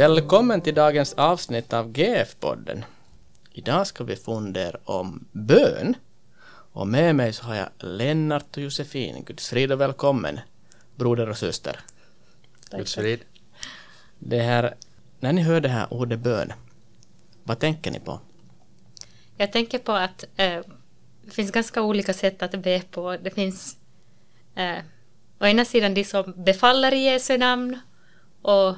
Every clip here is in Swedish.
Välkommen till dagens avsnitt av GF-podden. Idag ska vi fundera om bön. Och med mig så har jag Lennart och Josefin. Guds frid och välkommen, broder och syster. Guds frid. Det här, när ni hör det här ordet bön, vad tänker ni på? Jag tänker på att eh, det finns ganska olika sätt att be på. Det finns eh, å ena sidan de som befaller i Jesu namn och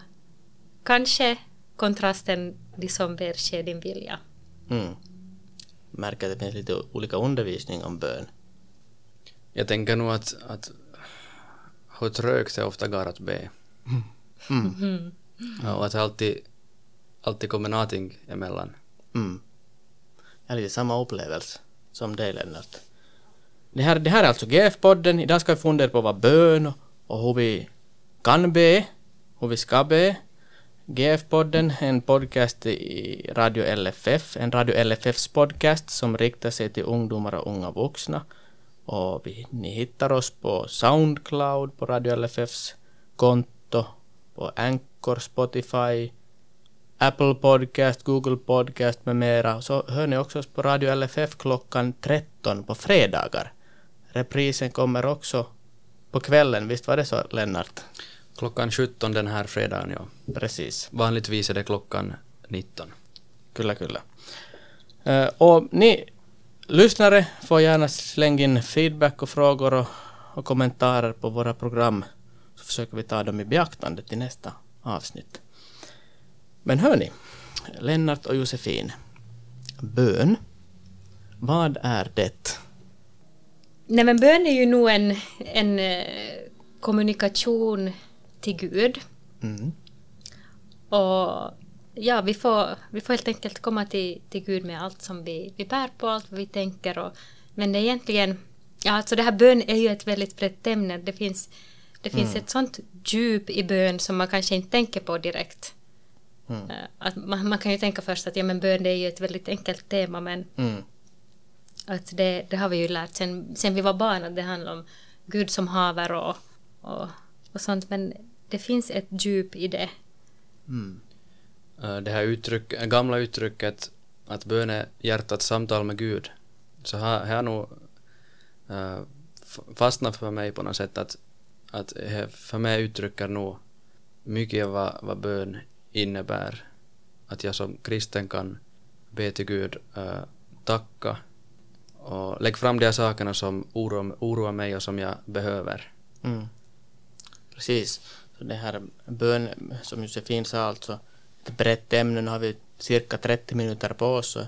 kanske kontrasten de som ske din vilja. Mm. Märker att det finns lite olika undervisning om bön. Jag tänker nog att, att hur trögt det ofta går att be. Mm. Ja, och att det alltid, alltid kommer någonting emellan. Mm. Jag har lite samma upplevelse som dig Lennart. Det här, det här är alltså GF-podden. Idag ska vi fundera på vad bön och, och hur vi kan be, hur vi ska be. GF-podden, en podcast i Radio LFF, en Radio LFFs podcast som riktar sig till ungdomar och unga vuxna. Och vi, ni hittar oss på Soundcloud, på Radio LFFs konto, på Anchor, Spotify, Apple Podcast, Google Podcast med mera. Så hör ni också oss på Radio LFF klockan 13 på fredagar. Reprisen kommer också på kvällen, visst var det så Lennart? Klockan 17 den här fredagen, ja. Precis. Vanligtvis är det klockan 19. Kyllä, kyllä. Eh, och ni lyssnare får gärna slänga in feedback och frågor och, och kommentarer på våra program så försöker vi ta dem i beaktande till nästa avsnitt. Men hörni, Lennart och Josefin, bön, vad är det? Nej men bön är ju nog en, en eh, kommunikation till Gud. Mm. Och ja, vi får, vi får helt enkelt komma till, till Gud med allt som vi, vi bär på, allt vad vi tänker. Och, men det är egentligen, ja alltså det här bön är ju ett väldigt brett ämne. Det finns, det finns Mm. ett sånt djup i bön som man kanske inte tänker på direkt. Mm. Eh, Att man, man kan ju tänka först att ja, men bön det är ju ett väldigt enkelt tema men Mm. att det, det har vi ju lärt sen, sen vi var barn att det handlar om Gud som haver och, och, och sånt men det finns ett djup i det. Mm. Eh, Det här uttryck, eh, gamla uttrycket att bön är hjärtats samtal med Gud, så har har jag nog f- fastnat för mig på något sätt att, att för mig uttrycker nog mycket vad, vad bön innebär. Att jag som kristen kan be till Gud, eh, tacka och lägga fram de här sakerna som oroar, oroar mig och som jag behöver. Mm. Precis. Det här bön, som Josefin sa alltså, ett brett ämne, nu har vi cirka 30 minuter på oss, så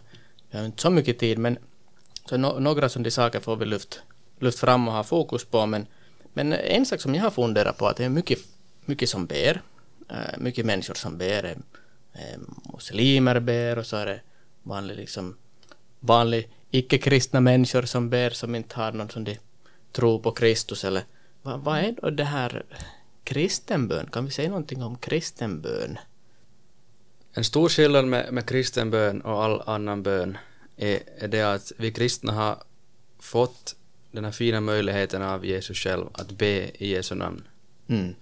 vi har inte så mycket tid, men så no, några sådana saker får vi lyft, lyft fram och ha fokus på, men, men en sak som jag har funderat på, att det är mycket, mycket som ber, eh, mycket människor som ber, eh, eh, muslimer ber och så är det vanlig liksom vanlig icke-kristna människor som ber som inte har någon som de tror på Kristus eller vad, vad är då det här kristenbön? Kan vi säga någonting om kristenbön? En stor skillnad med, med kristen bön och all annan bön är, är det att vi kristna har fått den här fina möjligheten av Jesus själv att be i Jesu namn. Mm.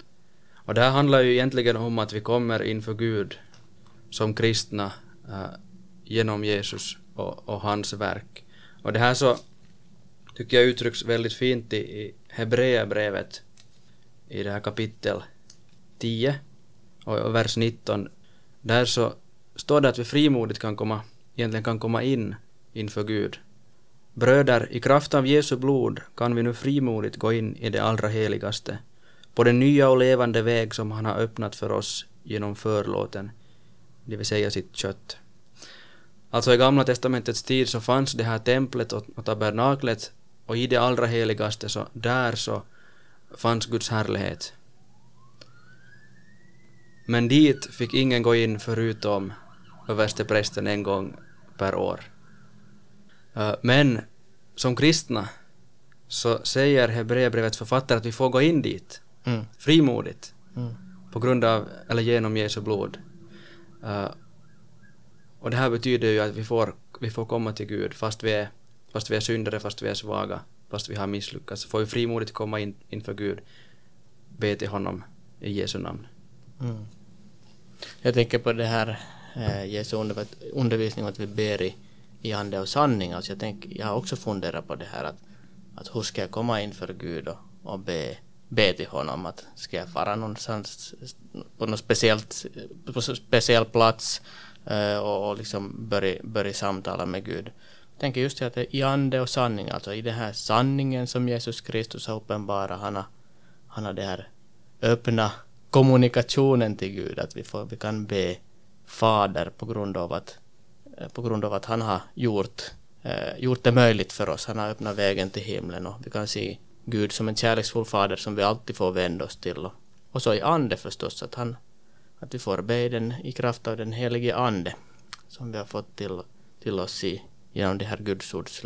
Och det här handlar ju egentligen om att vi kommer inför Gud som kristna eh, genom Jesus och, och hans verk. Och det här så tycker jag uttrycks väldigt fint i, i Hebreerbrevet i det här kapitel 10 och, vers 19. Där så står det att vi frimodigt kan komma, egentligen kan komma in inför Gud. Bröder, i kraft av Jesu blod kan vi nu frimodigt gå in i det allra heligaste, på den nya och levande väg som han har öppnat för oss genom förlåten, det vill säga sitt kött. Alltså i Gamla Testamentets tid så fanns det här templet och, och tabernaklet och i det allra heligaste så där så fanns Guds härlighet. Men dit fick ingen gå in förutom översteprästen en gång per år. Eh, Men som kristna så säger Hebreerbrevets författare att vi får gå in dit Mm. frimodigt Mm. på grund av, eller genom Jesu blod. Eh, och det här betyder ju att vi får, vi får komma till Gud fast vi är, fast vi är syndare, fast vi är svaga, fast vi har misslyckats, så får vi frimodigt komma in, inför Gud, be till honom i Jesu namn. Mm. Jag tänker på det här eh, Jesu under, undervisning att vi ber i, i ande och sanning. Alltså jag, tänk, jag har också funderat på det här att, att hur ska jag komma inför Gud och, och be, be till honom? Att ska jag fara någonstans på någon speciellt, på speciell plats eh, och, och liksom börja, börja samtala med Gud? Jag tänker just att det är i ande och sanning, alltså i den här sanningen som Jesus Kristus har uppenbarat, han har, han har det här öppna kommunikationen till Gud, att vi, får, vi kan be Fader på grund av att, på grund av att han har gjort, eh, gjort det möjligt för oss. Han har öppnat vägen till himlen och vi kan se Gud som en kärleksfull fader som vi alltid får vända oss till. Och, och så i ande förstås, att, han, att vi får be den i kraft av den helige ande som vi har fått till, till oss i, genom de här gudsords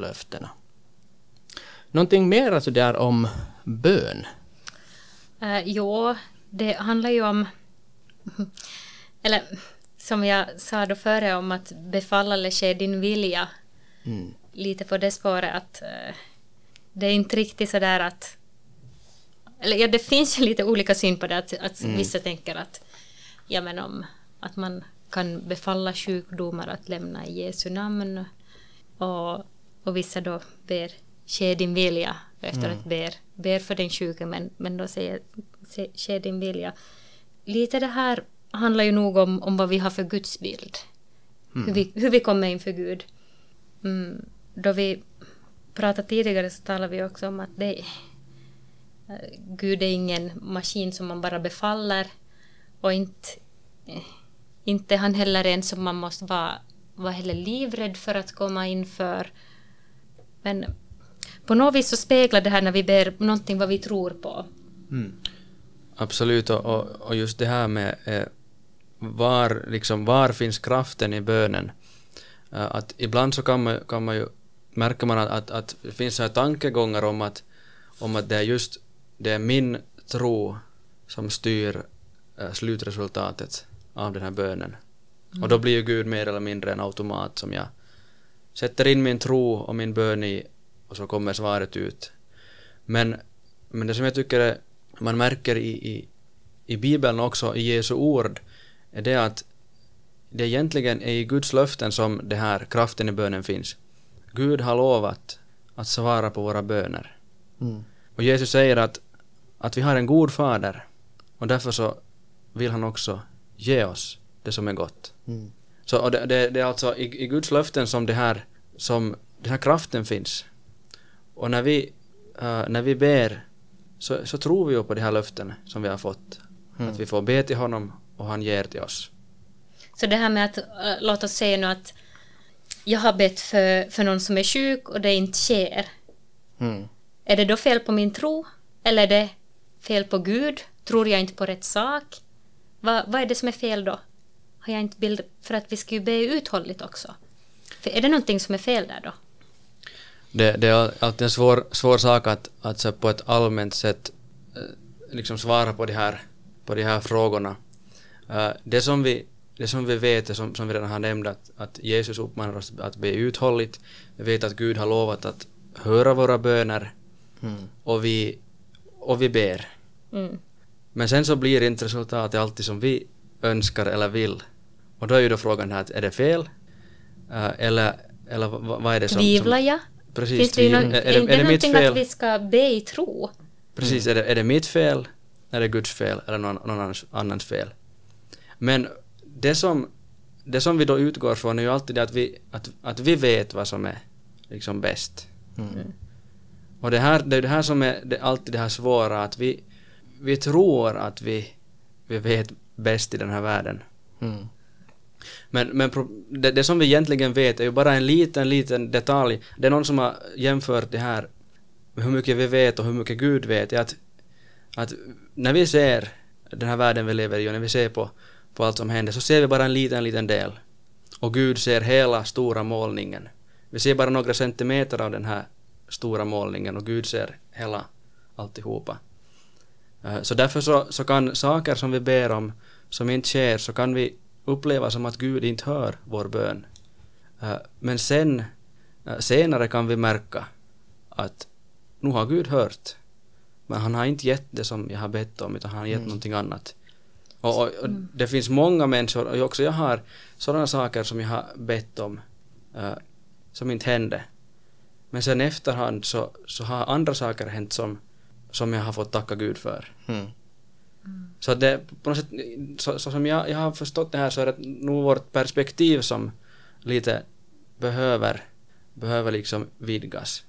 Någonting mer alltså där om bön? Uh, jo, det handlar ju om... Eller som jag sa då före om att befalla eller ske din vilja. Mm. Lite på det spåret att uh, det är inte riktigt sådär att... Eller ja, det finns ju lite olika syn på det. Att, att mm. vissa tänker att, ja men om att man kan befalla sjukdomar att lämna i Jesu namn. Och, och vissa då ber ske din vilja efter mm. att ber, ber för den sjuke men, men då säger ske din vilja. Lite det här handlar ju nog om, om vad vi har för gudsbild. Mm. Hur, vi, hur vi kommer inför Gud. Mm, då vi pratade tidigare så talade vi också om att det, Gud är ingen maskin som man bara befaller och inte, inte han heller en som man måste vara, vara heller livrädd för att komma inför. Men på något vis så speglar det här när vi ber någonting vad vi tror på. Mm. Absolut, och, och just det här med eh, var, liksom, var finns kraften i bönen? Uh, att ibland så kan man, kan man ju, märker man att, att, att det finns så här tankegångar om att, om att det är just det är min tro som styr uh, slutresultatet av den här bönen. Mm. Och då blir ju Gud mer eller mindre en automat som jag sätter in min tro och min bön i och så kommer svaret ut. Men, men det som jag tycker är, man märker i, i, i Bibeln också, i Jesu ord, är det att det egentligen är i Guds löften som det här kraften i bönen finns. Gud har lovat att svara på våra böner. Mm. Och Jesus säger att, att vi har en god fader och därför så vill han också ge oss det som är gott. Mm. Så och det, det, det, är alltså i, i Guds löften som det här, som den här kraften finns. Och när vi, uh, när vi ber så, så tror vi ju på de här löften som vi har fått. Mm. Att vi får be till honom och han ger till oss. Så det här med att, uh, låt oss säga nu att jag har bett för, för någon som är sjuk och det inte sker. Mm. Är det då fel på min tro? Eller är det fel på Gud? Tror jag inte på rätt sak? Va, vad är det som är fel då? Har jag inte bild för att vi ska ju be uthålligt också? För är det någonting som är fel där då? Det, det är alltid en svår, svår sak att, att så på ett allmänt sätt eh, liksom svara på de här, på de här frågorna. Uh, det, som vi, det som vi vet, som, som vi redan har nämnt, att, att Jesus uppmanar oss att be uthålligt. Vi vet att Gud har lovat att höra våra böner mm. och, vi, och vi ber. Mm. Men sen så blir inte resultatet alltid som vi önskar eller vill. Och då är ju då frågan här, är det fel? Uh, eller, eller vad är det som... Tvivlar jag? Precis, Finns det, någon, är, är, det, är det mitt fel? att vi ska be i tro? Precis, mm. är, det, är det mitt fel, är det Guds fel eller någon, någon annans, annans fel? Men det som, det som vi då utgår från är ju alltid det att vi, att, att vi vet vad som är liksom bäst. Mm. Och det, här, det är det här som är det, alltid det här svåra, att vi, vi tror att vi, vi vet bäst i den här världen. Mm. Men, men det, det, som vi egentligen vet är ju bara en liten, liten detalj. Det är någon som har jämfört det här med hur mycket vi vet och hur mycket Gud vet. Är att, att när vi ser den här världen vi lever i och när vi ser på, på allt som händer så ser vi bara en liten, liten del. Och Gud ser hela stora målningen. Vi ser bara några centimeter av den här stora målningen och Gud ser hela alltihopa. Eh, så därför så, så kan saker som vi ber om som inte sker så kan vi uppleva som att Gud inte hör vår bön. Eh, men sen, eh, senare kan vi märka att nu har Gud hört, men han har inte gett det som jag har bett om, utan han har gett mm. någonting annat. Och, och, och det finns många människor, och också jag har sådana saker som jag har bett om, eh, som inte hände. Men sen efterhand så, så har andra saker hänt som, som jag har fått tacka Gud för. Mm. Så att det på något sätt, så, så som jag, jag har förstått det här så är det nog vårt perspektiv som lite behöver, behöver liksom vidgas.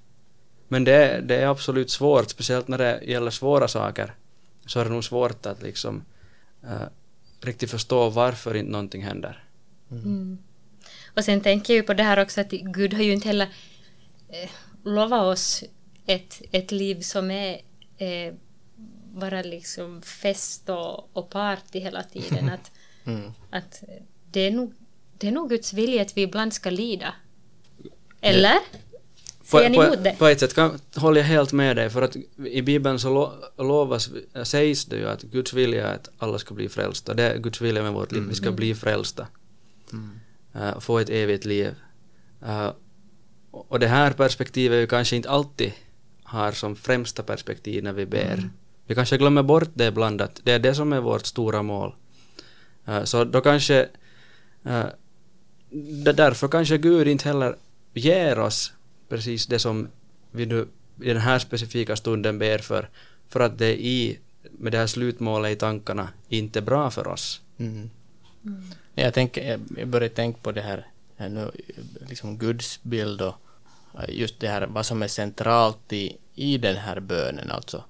Men det, det är absolut svårt, speciellt när det gäller svåra saker, så är det nog svårt att liksom eh, riktigt förstå varför inte någonting händer. Mm. Och sen tänker jag ju på det här också att Gud har ju inte heller eh, lovat oss ett, ett liv som är eh, bara liksom fest och, och party hela tiden. Att, Mm. att det, är nog, det är nog Guds vilja att vi ibland ska lida. Eller? Säger ni på, emot det? på ett sätt kan, håller jag helt med dig, för att i Bibeln så lo, lovas, sägs det ju att Guds vilja är att alla ska bli frälsta. Det är Guds vilja med vårt liv, vi ska bli frälsta. Eh, och få ett evigt liv. Eh, och det här perspektivet ju kanske inte alltid har som främsta perspektiv när vi ber. Vi kanske glömmer bort det ibland, att det är det som är vårt stora mål. Eh, så då kanske eh, därför kanske Gud inte heller ger oss precis det som vi nu i den här specifika stunden ber för, för att det i, med det här slutmålet i tankarna inte är bra för oss. Mm. Jag, tänker, jag- jag börjar tänka på det här, här nu, liksom Guds bild och eh, just det här vad som är centralt i, i den här bönen alltså.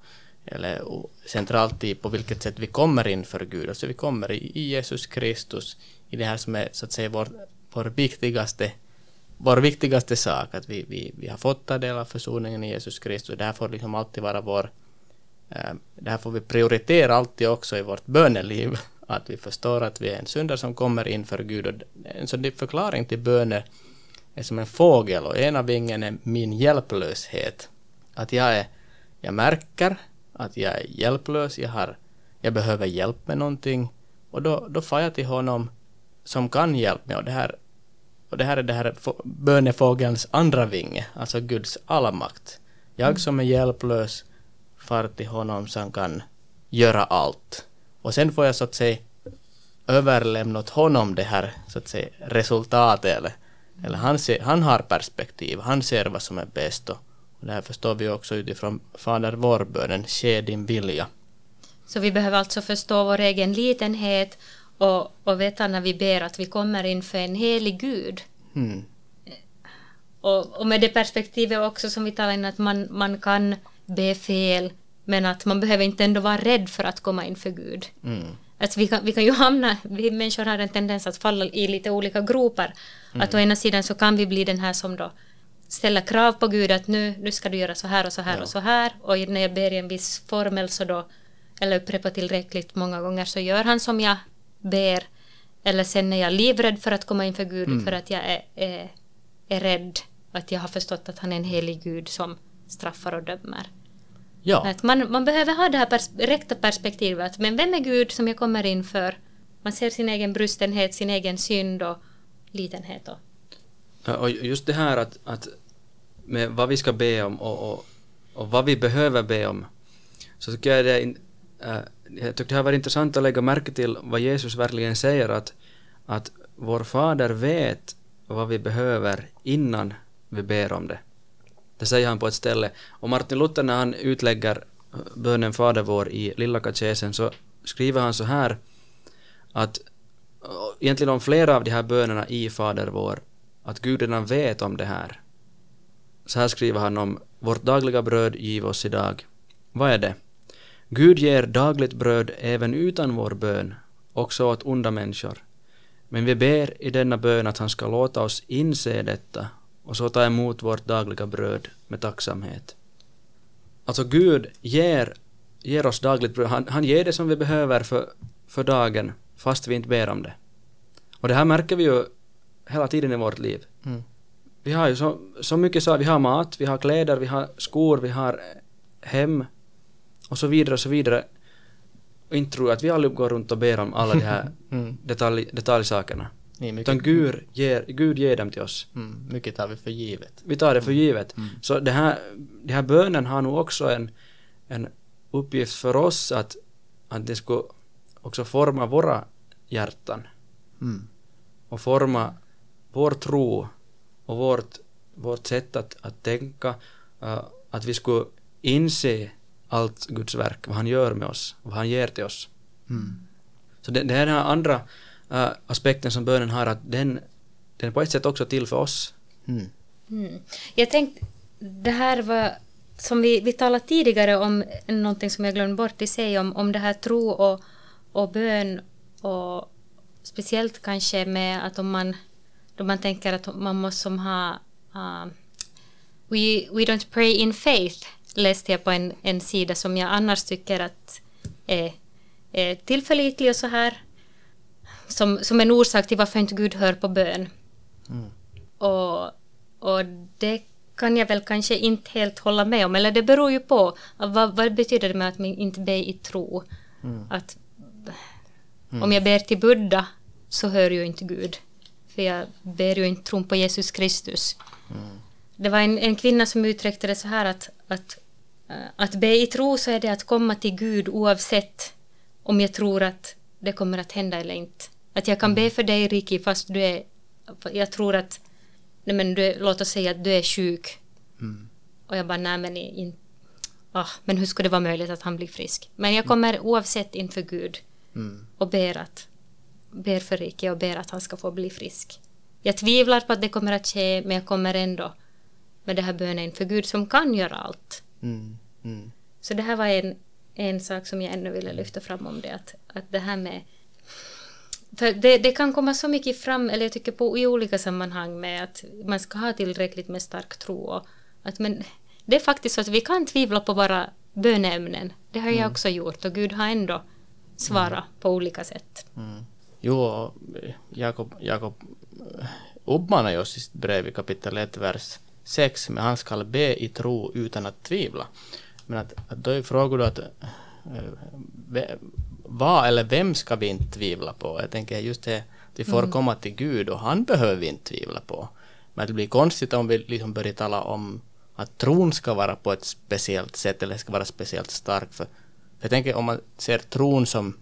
Eller centralt i på vilket sätt vi kommer inför Gud. Alltså vi kommer i, Jesus Kristus, i det här som är så att säga vår, vår viktigaste vår viktigaste sak, att vi, vi, vi har fått ta del av försoningen i Jesus Kristus. Det här får liksom alltid vara vår eh, Det här får vi prioritera alltid också i vårt böneliv, att vi förstår att vi är en syndare som kommer inför Gud. Och en sån förklaring till böner är som en fågel och ena vingen är min hjälplöshet. Att jag, är, jag märker att jag är hjälplös, jag, har, jag behöver hjälp med någonting och då, då far jag till honom som kan hjälpa mig och det här, och det här är det här få- bönefågelns andra vinge, alltså Guds allmakt. Jag som är hjälplös far till honom som kan göra allt. Och sen får jag så att säga överlämna åt honom det här så att säga resultatet eller, eller han, ser, han har perspektiv, han ser vad som är bäst och det här förstår vi också utifrån Fader vår-bönen, ske din vilja. Så vi behöver alltså förstå vår egen litenhet och, och veta när vi ber att vi kommer inför en helig Gud. Mm. Och, och med det perspektivet också som vi talade om att man, man kan be fel men att man behöver inte ändå vara rädd för att komma inför Gud. Mm. Att vi, kan, vi kan ju hamna, vi människor har en tendens att falla i lite olika gropar. Att å ena sidan så kan vi bli den här som då ställer krav på Gud att nu, nu ska du göra så här och så här och så här och när jag ber i en viss formel så då eller upprepar tillräckligt många gånger så gör han som jag ber. Eller sen är jag livrädd för att komma inför Gud för att jag är, är, är rädd att jag har förstått att han är en helig Gud som straffar och dömer. Ja, Att man, man behöver ha det här pers rätta perspektivet. Men vem är Gud som jag kommer inför? Man ser sin egen brustenhet, sin egen synd och litenhet. Och, Ja, och just det här att, att med vad vi ska be om och, och, och vad vi behöver be om, så tycker jag det äh, jag tyckte det har varit intressant att lägga märke till vad Jesus verkligen säger att, att vår fader vet vad vi behöver innan vi ber om det. Det säger han på ett ställe. Och Martin Luther när han utlägger äh, bönen Fader vår i Lilla katekesen så skriver han så här att egentligen om flera av de här bönerna i Fader vår, att Gud redan vet om det här. Så här skriver han om vårt dagliga bröd giv oss idag. Vad är det? Gud ger dagligt bröd även utan vår bön, också åt onda människor. Men vi ber i denna bön att han ska låta oss inse detta och så ta emot vårt dagliga bröd med tacksamhet. Alltså Gud ger, ger oss dagligt bröd, han, han ger det som vi behöver för, för dagen, fast vi inte ber om det. Och det här märker vi ju hela tiden i vårt liv. Mm. Vi har ju så, så mycket så, vi har mat, vi har kläder, vi har skor, vi har hem och så vidare och så vidare. Och inte tror jag att vi alla går runt och ber om alla de här Mm. detalj, detaljsakerna. Utan mycket, Gud ger, Gud ger dem till oss. mm, mycket tar vi för givet. Vi tar det för givet. Så det här, det här bönen har nog också en, en uppgift för oss att, att det skulle också forma våra hjärtan Mm. och forma vår tro och vårt, vårt sätt att, att tänka, eh, att vi skulle inse allt Guds verk, vad han gör med oss, vad han ger till oss. Mm. Så det, det är den här andra eh, aspekten som bönen har, att den, den är på ett sätt också till för oss. Mm. Mm. Jag tänkte, det här var som vi, vi talade tidigare om, någonting som jag glömde bort i sig, om, om det här tro och, och bön och speciellt kanske med att om man, då man tänker att man måste ha uh, we, we don't pray in faith läste jag på en, en sida som jag annars tycker att är, är tillförlitlig och så här som, som en orsak till varför inte Gud hör på bön. Och, och det kan jag väl kanske inte helt hålla med om, eller det beror ju på. Vad, vad betyder det med att man inte ber i tro? Att om jag ber till Buddha så hör ju inte Gud. För jag ber ju inte tron på Jesus Kristus. Det var en, en kvinna som uttryckte det så här att, att, eh, att be i tro så är det att komma till Gud oavsett om jag tror att det kommer att hända eller inte. Att jag kan be för dig Riki fast du är, jag tror att, nej men du, låt oss säga att du är sjuk. Och jag bara, nej men in, ah, men hur skulle det vara möjligt att han blir frisk? Men jag kommer oavsett inför Gud och ber att, ber för Riki och ber att han ska få bli frisk. Jag tvivlar på att det kommer att ske, men jag kommer ändå med det här bönen inför Gud som kan göra allt. Mm. Mm. Så det här var en, en sak som jag ännu ville lyfta fram om det, att, att det här med... För det, det kan komma så mycket fram, eller jag tycker på i olika sammanhang med att man ska ha tillräckligt med stark tro. Och att, men det är faktiskt så att vi kan tvivla på våra böneämnen. Det har jag också gjort och Gud har ändå svarat på olika sätt. Mm. Jo, Jakob, Jakob ju oss i sitt brev i kapitel 1, vers 6, men han skall be i tro utan att tvivla. Men att, att då är frågan att eh, vad eller vem ska vi inte tvivla på? Jag tänker just det, att vi får komma till Gud och han behöver vi inte tvivla på. Men det blir konstigt om vi liksom börjar tala om att tron ska vara på ett speciellt sätt eller ska vara speciellt stark. För, för jag tänker om man ser tron som,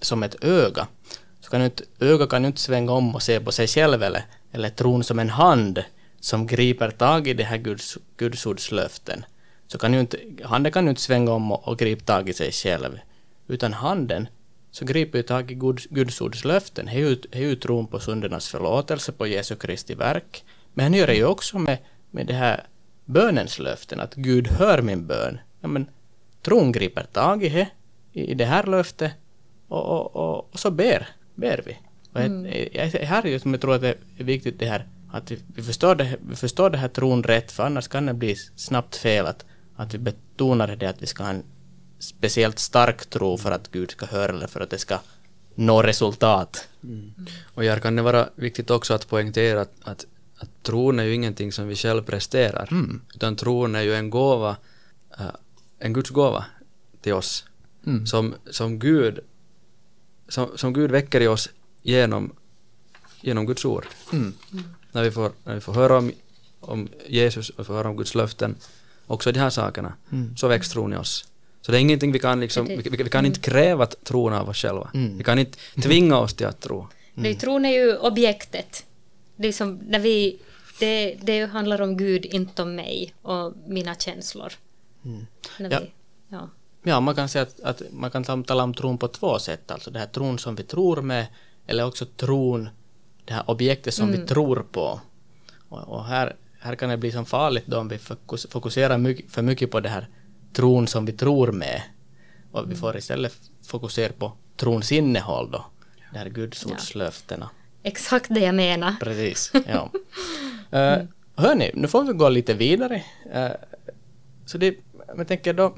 som ett öga, ska kan ju inte, öga kan inte svänga om och se på sig själv eller, eller tron som en hand som griper tag i det här Guds, Gudsords löften. Så kan ju inte, handen kan ju inte svänga om och, och gripa tag i sig själv. Utan handen så griper ju tag i Guds, Gudsords löften. Det är ju, tron på syndernas förlåtelse, på Jesu Kristi verk. Men han gör det ju också med, med det här bönens löften, att Gud hör min bön. Ja, men tron griper tag i det, i det här löftet och, och, och, och så ber, ber vi. Och det, jag, här är ju som jag tror att det är viktigt det här att vi, förstår det, vi förstår det här tron rätt, för annars kan det bli snabbt fel att, att vi betonar det att vi ska ha en speciellt stark tro för att Gud ska höra eller för att det ska nå resultat. Och här kan det vara viktigt också att poängtera att, att, att tron är ju ingenting som vi själv presterar, utan tron är ju en gåva, eh, en Guds gåva till oss, som, som, Gud, som, som Gud väcker i oss genom, genom Guds ord. När, vi får, när vi får höra om, om Jesus och får höra om Guds löften, också de här sakerna, så väcks tron i oss. Så det är ingenting vi kan liksom, vi, vi, vi kan inte kräva tron av oss själva. Vi kan inte tvinga oss till att tro. Det är, tron är ju objektet. Det, är som när vi, det, det handlar om Gud, inte om mig och mina känslor. När Ja. vi, ja. Ja, man kan säga att, att man kan ta- tala om tron på två sätt, alltså det här tron som vi tror med, eller också tron, det här objektet som vi tror på. Och, och här, här kan det bli som farligt då om vi fokus, fokuserar mycket, för mycket på det här tron som vi tror med. Och vi får istället fokusera på trons innehåll då, det här gudsords-löftena. Exakt det jag menar. Precis, ja. uh, hörni, nu får vi gå lite vidare. Eh, så det, jag tänker då,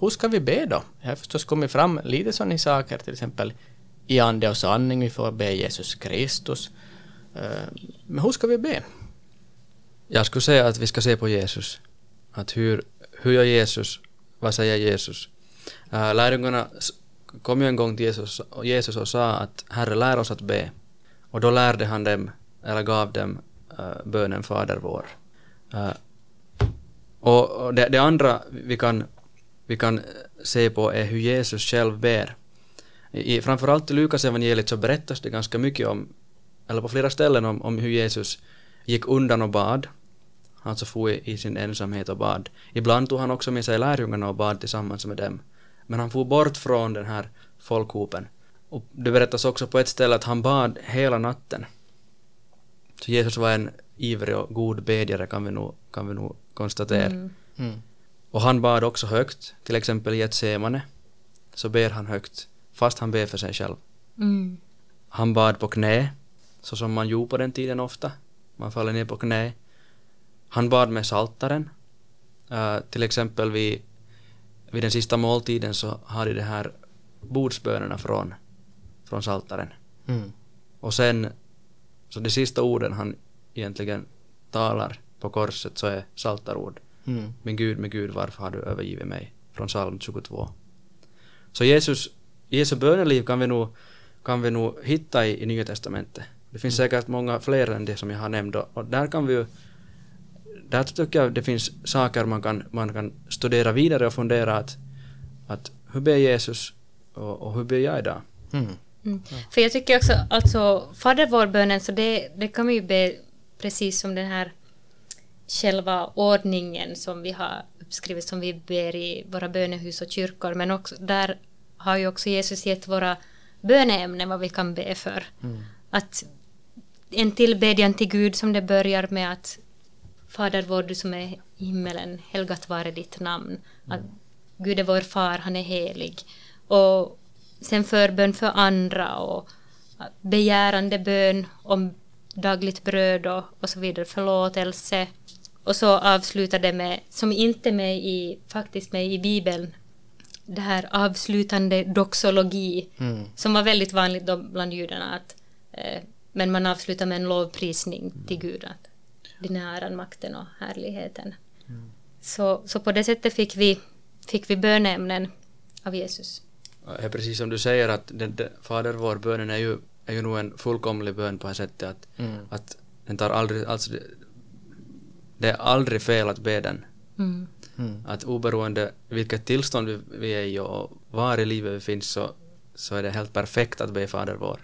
hur ska vi be då? Jag har förstås kommit fram lite sådana saker, till exempel i ande och sanning, vi får be Jesus Kristus. Eh, men hur ska vi be? Jag skulle säga att vi ska se på Jesus. Att hur, hur gör Jesus? Vad säger Jesus? Eh, lärjungarna kom ju en gång till Jesus, och Jesus och sa att Herre, lär oss att be. Och då lärde han dem, eller gav dem, eh, bönen Fader vår. Och det, det andra vi kan, vi kan se på är hur Jesus själv ber. I, framförallt i Lukas evangeliet så berättas det ganska mycket om, eller på flera ställen om, om hur Jesus gick undan och bad. Alltså for i, i sin ensamhet och bad. Ibland tog han också med sig lärjungarna och bad tillsammans med dem. Men han for bort från den här folkhopen. Och det berättas också på ett ställe att han bad hela natten. Så Jesus var en ivrig och god bedjare kan vi nog, kan vi nog konstatera. Mm. Mm. Och han bad också högt, till exempel i Getsemane, så ber han högt, fast han ber för sig själv. Mm. Han bad på knä, så som man gjorde på den tiden ofta. Man faller ner på knä. Han bad med saltaren. Uh, till exempel vid, vid den sista måltiden så hade det här bordsbönerna från, från saltaren. Mm. Och sen, så de sista orden han egentligen talar på korset så är saltarord. Mm. Min Gud, min Gud, varför har du övergivit mig? Från psalm 22. Så Jesus, Jesu böneliv kan vi nog, kan vi nog hitta i, i Nya Testamentet. Det finns säkert många fler än det som jag har nämnt och, och där kan vi ju där tycker jag det finns saker man kan, man kan studera vidare och fundera att, att hur ber Jesus och, och hur ber jag idag? Mm. Mm. För jag tycker också, alltså Fader vår-bönen, så det, det kan vi ju be precis som den här själva ordningen som vi har uppskrivit, som vi ber i våra bönehus och kyrkor, men också där har ju också Jesus gett våra böneämnen vad vi kan be för. Att en tillbedjan till Gud som det börjar med att Fader vår, du som är i himmelen, helgat vare ditt namn. Att Gud är vår far, han är helig. Och sen förbön för andra och begärande bön om dagligt bröd och, och så vidare, förlåtelse. Och så avslutar det med, som inte med i, faktiskt med i Bibeln, det här avslutande doxologi, Mm. som var väldigt vanligt då bland judarna. Att, eh, men man avslutar med en lovprisning till Gud. Att din är äran, makten och härligheten. Så, så på det sättet fick vi, fick vi bönämnen av Jesus. Är precis som du säger att den, den, Fader vår bönen är ju, är ju nog en fullkomlig bön på det sättet att, Mm. att den tar aldrig, alltså det, är aldrig fel att be den. Mm. Mm. Att oberoende vilket tillstånd vi, vi är i och var i livet vi finns så, så är det helt perfekt att be Fader vår.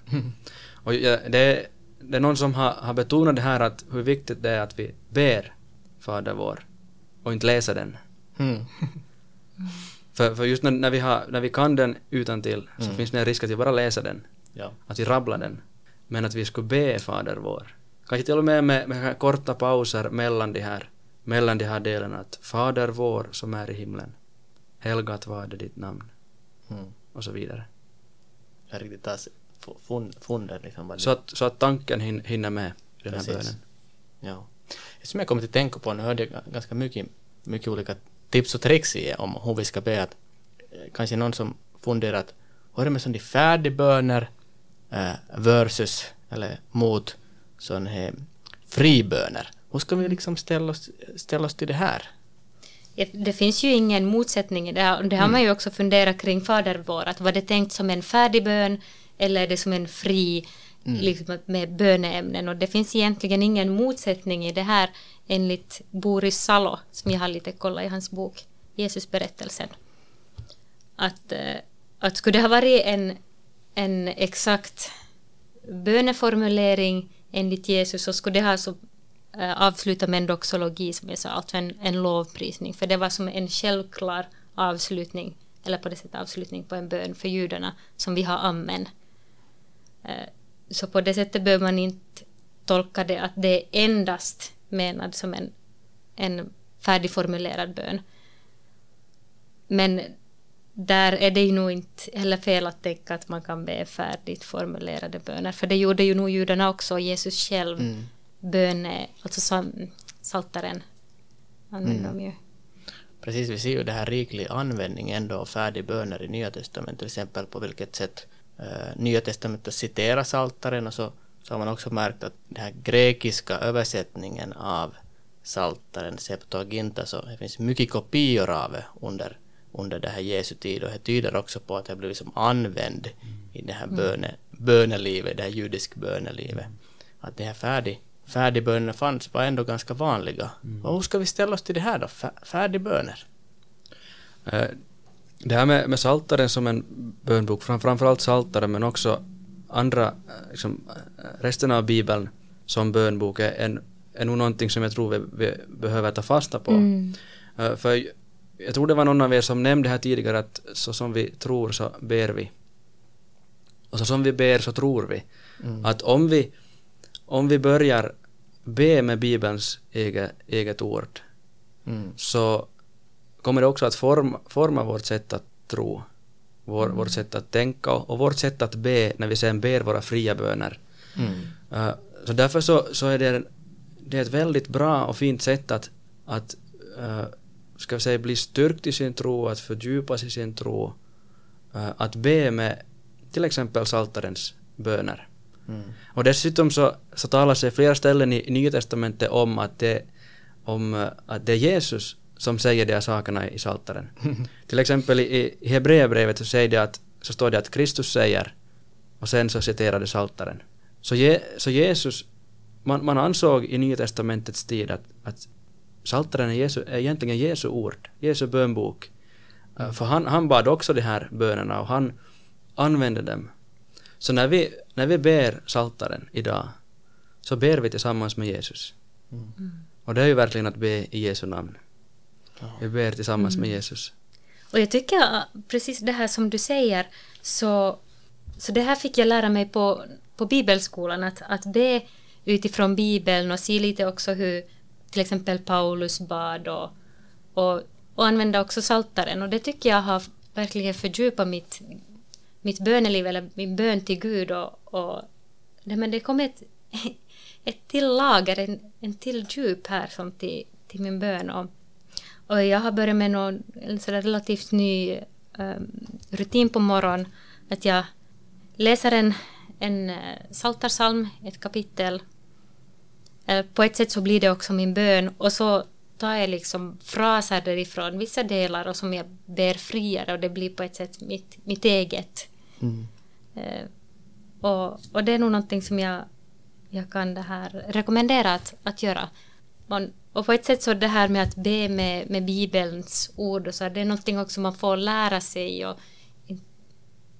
Och ja, det, är, det är någon som har, har betonat det här att hur viktigt det är att vi ber Fader vår och inte läser den. Mm. För, för just när, när, vi har, när vi kan den utan till så Mm. finns det en risk att vi bara läser den, Ja. att vi rabblar den. Men att vi skulle be Fader vår. Kanske till och med med, med korta pauser mellan de här, mellan de här delarna. Att Fader vår som är i himlen. Helgat var det ditt namn. Mm. Och så vidare. Jag riktigt tar fund, funden liksom. Vad det, Så att, så att tanken hin, hinner med i den här Precis. bönen. Ja. Som jag kommer att tänka på, nu hörde jag ga- ganska mycket, mycket olika tips och tricks i om hur vi ska be att eh, kanske någon som funderar att hur är det med sådana färdigböner eh, versus eller mot sådana här friböner? Hur ska vi liksom ställa oss, ställa oss till det här? Det- finns ju ingen motsättning i det här. Det har man ju också funderat kring Fader vår. Att var det tänkt som en färdig bön eller är det som en fri liksom, med böneämnen? Och det finns egentligen ingen motsättning i det här enligt Boris Salo som jag har lite kollat i hans bok Jesusberättelsen. Att, eh, att skulle det ha varit en, en exakt böneformulering enligt Jesus så skulle det ha så, eh, avsluta avslutat med en doxologi som jag sa, alltså en, en lovprisning. För det var som en självklar avslutning, eller på det sättet avslutning på en bön för judarna som vi har amen. Eh, så på det sättet behöver man inte tolka det att det är endast menad som en, en färdigformulerad bön. Men där är det ju nog inte heller fel att tänka att man kan be färdigt formulerade böner. För det gjorde ju nog judarna också, Jesus själv. Mm. Böne, alltså saltaren använder de ju. Precis, vi ser ju det här riklig användning ändå av färdigböner i Nya Testamentet, till exempel på vilket sätt eh, Nya Testamentet citerar Saltaren och så, så har man också märkt att den här grekiska översättningen av Saltaren, Septuaginta, så det finns mycket kopior av det under, under det här Jesu tid och det tyder också på att det har blivit som använd i det här böne, bönelivet, det här judiska bönelivet. Att det här färdig, färdigbönerna fanns var ändå ganska vanliga. Och hur ska vi ställa oss till det här då? Fär- Färdigböner? Eh, Det här med, med Saltaren som en bönbok, fram, framförallt Saltaren men också andra, eh, liksom, eh, resten av Bibeln som bönbok är, en, är nog någonting som jag tror vi, vi behöver ta fasta på. Mm. För jag tror det var någon av er som nämnde här tidigare att så som vi tror så ber vi. Och så som vi ber så tror vi. Att om vi, om vi börjar be med Bibelns eget, eget ord Mm. så kommer det också att forma, forma vårt sätt att tro, vår, vårt sätt att tänka och, vårt sätt att be när vi sen ber våra fria böner. Mm. Uh, så därför så, så är det, det är ett väldigt bra och fint sätt att, att uh, ska vi säga, bli styrkt i sin tro, att fördjupas i sin tro, uh, att be med till exempel Saltarens böner. Mm. Och dessutom så, så talas det flera ställen i, Nya Testamentet om att det, om, eh, att det är Jesus som säger de här sakerna i Psaltaren. Till exempel i, i Hebreerbrevet så, säger det att, så står det att Kristus säger och sen så citerar det Psaltaren. Så, Je, så Jesus, man, man ansåg i Nya Testamentets tid att, att Psaltaren är, Jesu, är egentligen Jesu ord, Jesu bönbok. Eh, För han, han bad också de här bönerna och han använde dem. Så när vi, när vi ber Psaltaren idag så ber vi tillsammans med Jesus. Och det är ju verkligen att be i Jesu namn. Vi ber tillsammans med Jesus. Och jag tycker att precis det här som du säger, så, så det här fick jag lära mig på, på bibelskolan, att, att be utifrån bibeln och se lite också hur till exempel Paulus bad och, och, och använda också saltaren. Och det tycker jag har verkligen fördjupat mitt, mitt böneliv, eller min bön till Gud. Och, och det, men det kom ett, ett till lager, en, en till djup här som till, till min bön. Och, och jag har börjat med någon, en sådär relativt ny um, rutin på morgonen. Att jag läser en, en eh, saltarsalm, ett kapitel. Uh, på ett sätt så blir det också min bön. Och så tar jag liksom fraser därifrån, vissa delar, och som jag ber friare. Och det blir på ett sätt mitt, mitt eget. Mm. Uh, och, och det är nog någonting som jag, jag kan det här rekommendera att, att göra. Man, och på ett sätt så det här med att be med, med Bibelns ord och så, det är någonting också man får lära sig och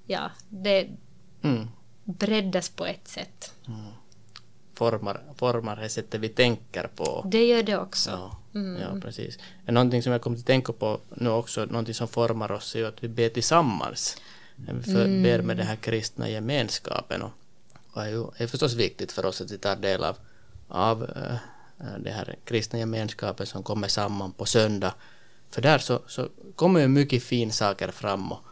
ja, det Mm. breddas på ett sätt. Formar, formar det sättet vi tänker på. Det gör det också. Ja, Mm. ja, precis. Någonting som jag kommer att tänka på nu också, någonting som formar oss är att vi ber tillsammans. Vi Mm. ber med den här kristna gemenskapen. Och, och är ju är förstås viktigt för oss att vi tar del av, av äh, den här kristna gemenskapen som kommer samman på söndag. För där så, så kommer ju mycket fin saker fram och,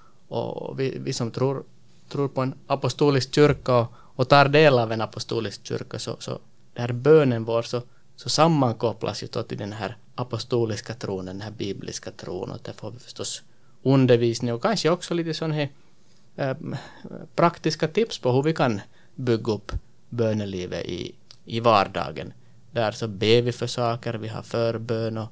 och vi, vi som tror, tror på en apostolisk kyrka och, och tar del av en apostolisk kyrka så, så där bönen vår så, så sammankopplas ju då till den här apostoliska tron, den här bibliska tron och där får vi förstås undervisning och kanske också lite sån här äh, praktiska tips på hur vi kan bygga upp bönelivet i, i vardagen. Där så ber vi för saker, vi har förbön och,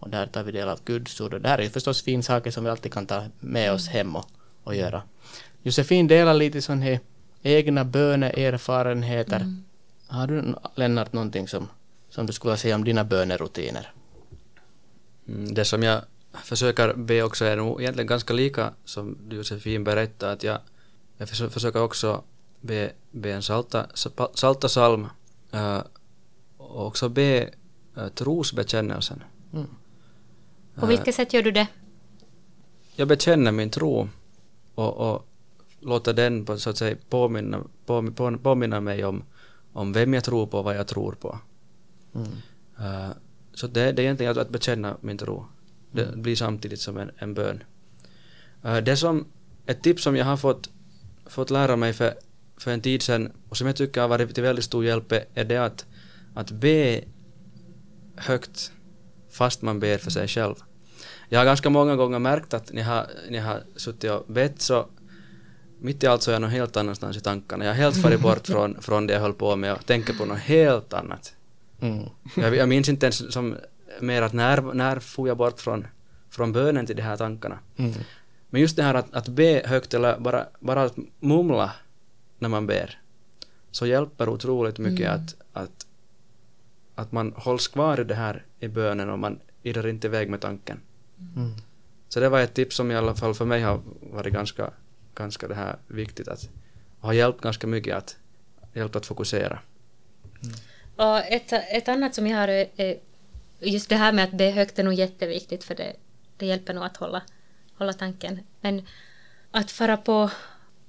och där tar vi del av Guds ord och där är ju förstås fin saker som vi alltid kan ta med oss hem och, och göra. Josefin delar lite sån här egna böneerfarenheter. Har du Lennart någonting som, som du skulle säga om dina bönerutiner? Mm, Det som jag försöker be också är nog egentligen ganska lika som du Josefin berättade att jag, jag försö- försöker också be, be en salta, sa- salta psalm äh, och också be äh, trosbekännelsen. Mm. På vilket sätt gör du det? Jag bekänner min tro och, och låter den på, så att säga påminna, på- påminna mig om, om vem jag tror på och vad jag tror på. Mm. Uh, så det, det är egentligen att, att bekänna min tro. Det blir samtidigt som en, en bön. Uh, det som, ett tips som jag har fått, fått lära mig för, för en tid sedan och som jag tycker har varit till väldigt stor hjälp är- det att, att be högt fast man ber för sig själv. Jag har ganska många gånger märkt att ni har, ni har suttit och bett så mitt i allt så är jag någon helt annanstans i tankarna. Jag har helt farit bort från, från det jag höll på med och tänker på något helt annat. Mm. Jag, jag minns inte ens som mer att när, när får jag bort från, från bönen till de här tankarna. Mm. Men just det här att, att be högt eller bara, bara att mumla när man ber så hjälper otroligt mycket att, att, att man hålls kvar i det här i bönen och man irrar inte iväg med tanken. Mm. Så det var ett tips som i alla fall för mig har varit ganska, ganska det här viktigt att har hjälpt ganska mycket att hjälpt att fokusera. Och ett, ett annat som jag har är är just det här med att be högt är nog jätteviktigt för det, det hjälper nog att hålla, hålla tanken. Men att fara på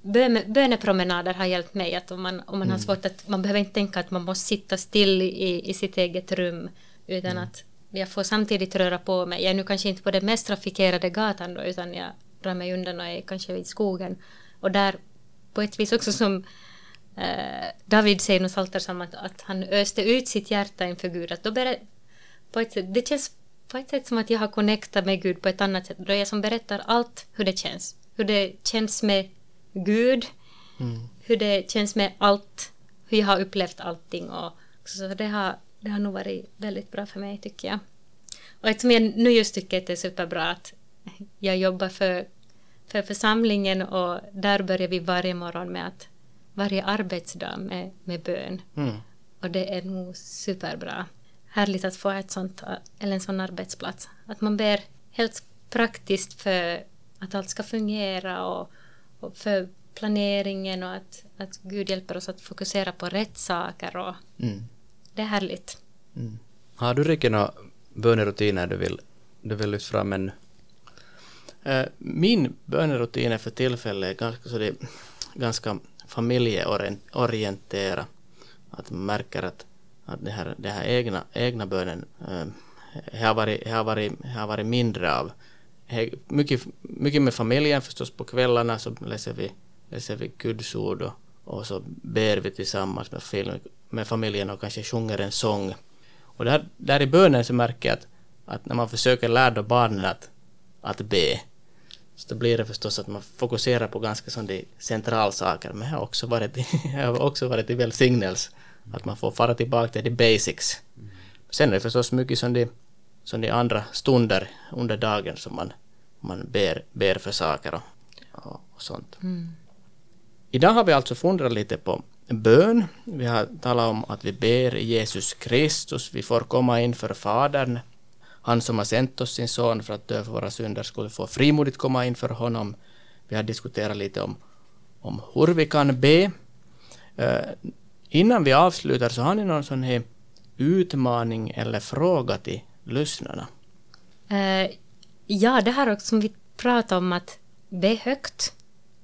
böne, bönepromenader har hjälpt mig att om man, om man har svårt att man behöver inte tänka att man måste sitta still i, i sitt eget rum utan att jag får samtidigt röra på mig. Jag är nu kanske inte på den mest trafikerade gatan då utan jag drar mig undan och är kanske vid skogen. Och där på ett vis också som eh, David säger i Psaltaren att, att han öste ut sitt hjärta inför Gud. Att då ber, på ett det känns på ett sätt som att jag har connectat med Gud på ett annat sätt. Då är jag som berättar allt hur det känns. Hur det känns med Gud, hur det känns med allt, hur jag har upplevt allting. Och, så det har, det har nog varit väldigt bra för mig tycker jag. Och ett som jag nu just tycker att det är superbra att jag jobbar för, för församlingen och där börjar vi varje morgon med att varje arbetsdag med, med bön. Mm. Och det är nog superbra. Härligt att få ett sånt, eller en sån arbetsplats. Att man ber helt praktiskt för att allt ska fungera och, och för planeringen och att, att Gud hjälper oss att fokusera på rätt saker och Mm. det är härligt. Har du Rikke några bönerutiner du vill, du vill lyfta fram ännu? Eh, min bönerutin är för tillfället ganska, så det är ganska familjeorienterad. Att man märker att, att det här, det här egna, egna bönen eh, äh, det har varit, har varit, har varit mindre av. Mycket, mycket med familjen förstås på kvällarna så läser vi, läser vi Guds ord och, och så ber vi tillsammans med, film, med familjen och kanske sjunger en sång. Och där, där i bönen så märker jag att, att när man försöker lära barnen att, att be så då blir det förstås att man fokuserar på ganska sådana centrala saker. Men jag har också varit, i- jag har också varit i välsignelse. Att man får fara tillbaka till the basics. Sen är det förstås mycket som de, som de andra stunder under dagen som man, man ber, ber för saker och, och, sånt. Idag har vi alltså funderat lite på bön. Vi har talat om att vi ber Jesus Kristus. Vi får komma inför Fadern. Han som har sänt oss sin son för att dö för våra synder skulle få frimodigt komma inför honom. Vi har diskuterat lite om, om hur vi kan be. Eh, innan vi avslutar så har ni någon sån här utmaning eller fråga till lyssnarna? Eh, ja, det här också som vi pratade om att be högt,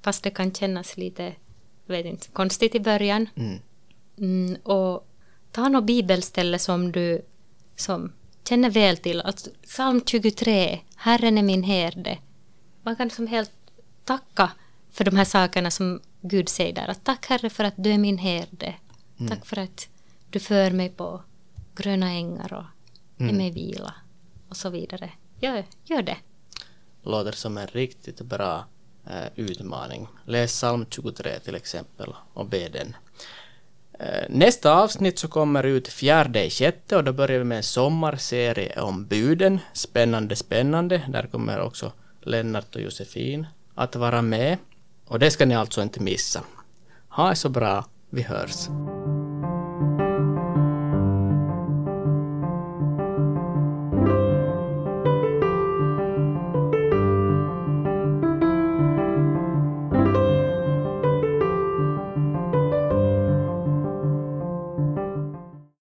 fast det kan kännas lite, vet inte, konstigt i början. Mm. Mm, och ta något bibelställe som du som känner väl till. Alltså, psalm 23, Herren är min herde. Man kan som helt tacka för de här sakerna som Gud säger där. Att tack Herre för att du är min herde. Tack för att du för mig på gröna ängar och ger mig vila. Och så vidare. Gör, gör det. låter som en riktigt bra eh, utmaning. Läs psalm 23 till exempel och be den. Eh, nästa avsnitt så kommer ut fjärde i sjätte och då börjar vi med en sommarserie om buden. Spännande, spännande. Där kommer också Lennart och Josefin att vara med. Och det ska ni alltså inte missa. Ha det så bra. Vi hörs.